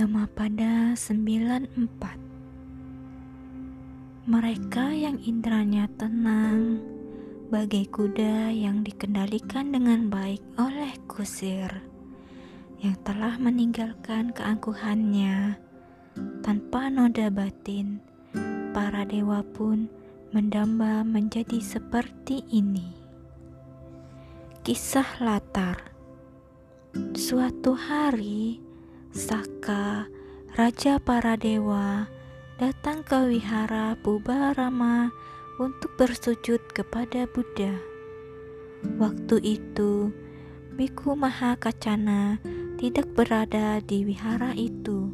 Dhammapada 94 Mereka yang indranya tenang Bagai kuda yang dikendalikan dengan baik oleh kusir Yang telah meninggalkan keangkuhannya Tanpa noda batin Para dewa pun mendamba menjadi seperti ini. Kisah latar. Suatu hari, Saka, raja para dewa, datang ke wihara Pubarama untuk bersujud kepada Buddha. Waktu itu, Biku Mahakacana tidak berada di wihara itu.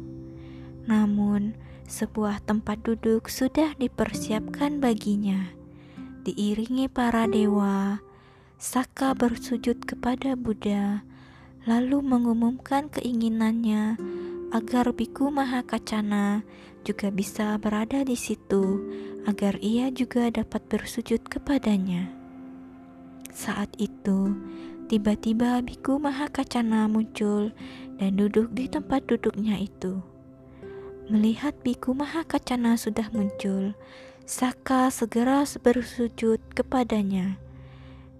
Namun, sebuah tempat duduk sudah dipersiapkan baginya. Diiringi para dewa, Saka bersujud kepada Buddha lalu mengumumkan keinginannya agar Biku Mahakacana juga bisa berada di situ, agar ia juga dapat bersujud kepadanya. Saat itu, tiba-tiba Biku Mahakacana muncul dan duduk di tempat duduknya itu. Melihat Biku Mahakacana sudah muncul, Saka segera bersujud kepadanya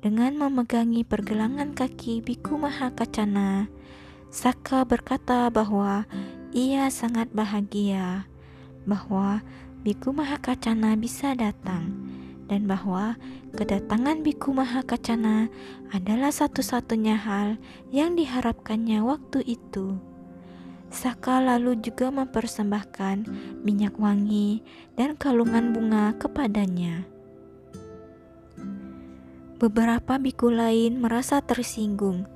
dengan memegangi pergelangan kaki Biku Mahakacana, Saka berkata bahwa ia sangat bahagia bahwa Biku Mahakacana bisa datang dan bahwa kedatangan Biku Mahakacana adalah satu-satunya hal yang diharapkannya waktu itu. Saka lalu juga mempersembahkan minyak wangi dan kalungan bunga kepadanya. Beberapa biku lain merasa tersinggung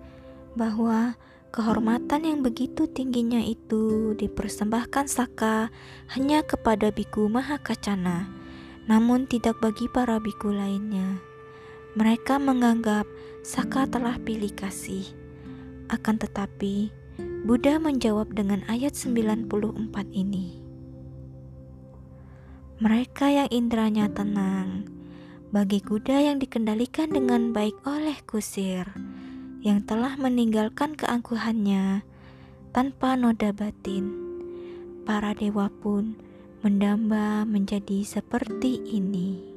bahwa kehormatan yang begitu tingginya itu dipersembahkan Saka hanya kepada biku Mahakacana, namun tidak bagi para biku lainnya. Mereka menganggap Saka telah pilih kasih. Akan tetapi, Buddha menjawab dengan ayat 94 ini. Mereka yang indranya tenang, bagi kuda yang dikendalikan dengan baik oleh kusir yang telah meninggalkan keangkuhannya tanpa noda batin. Para dewa pun mendamba menjadi seperti ini.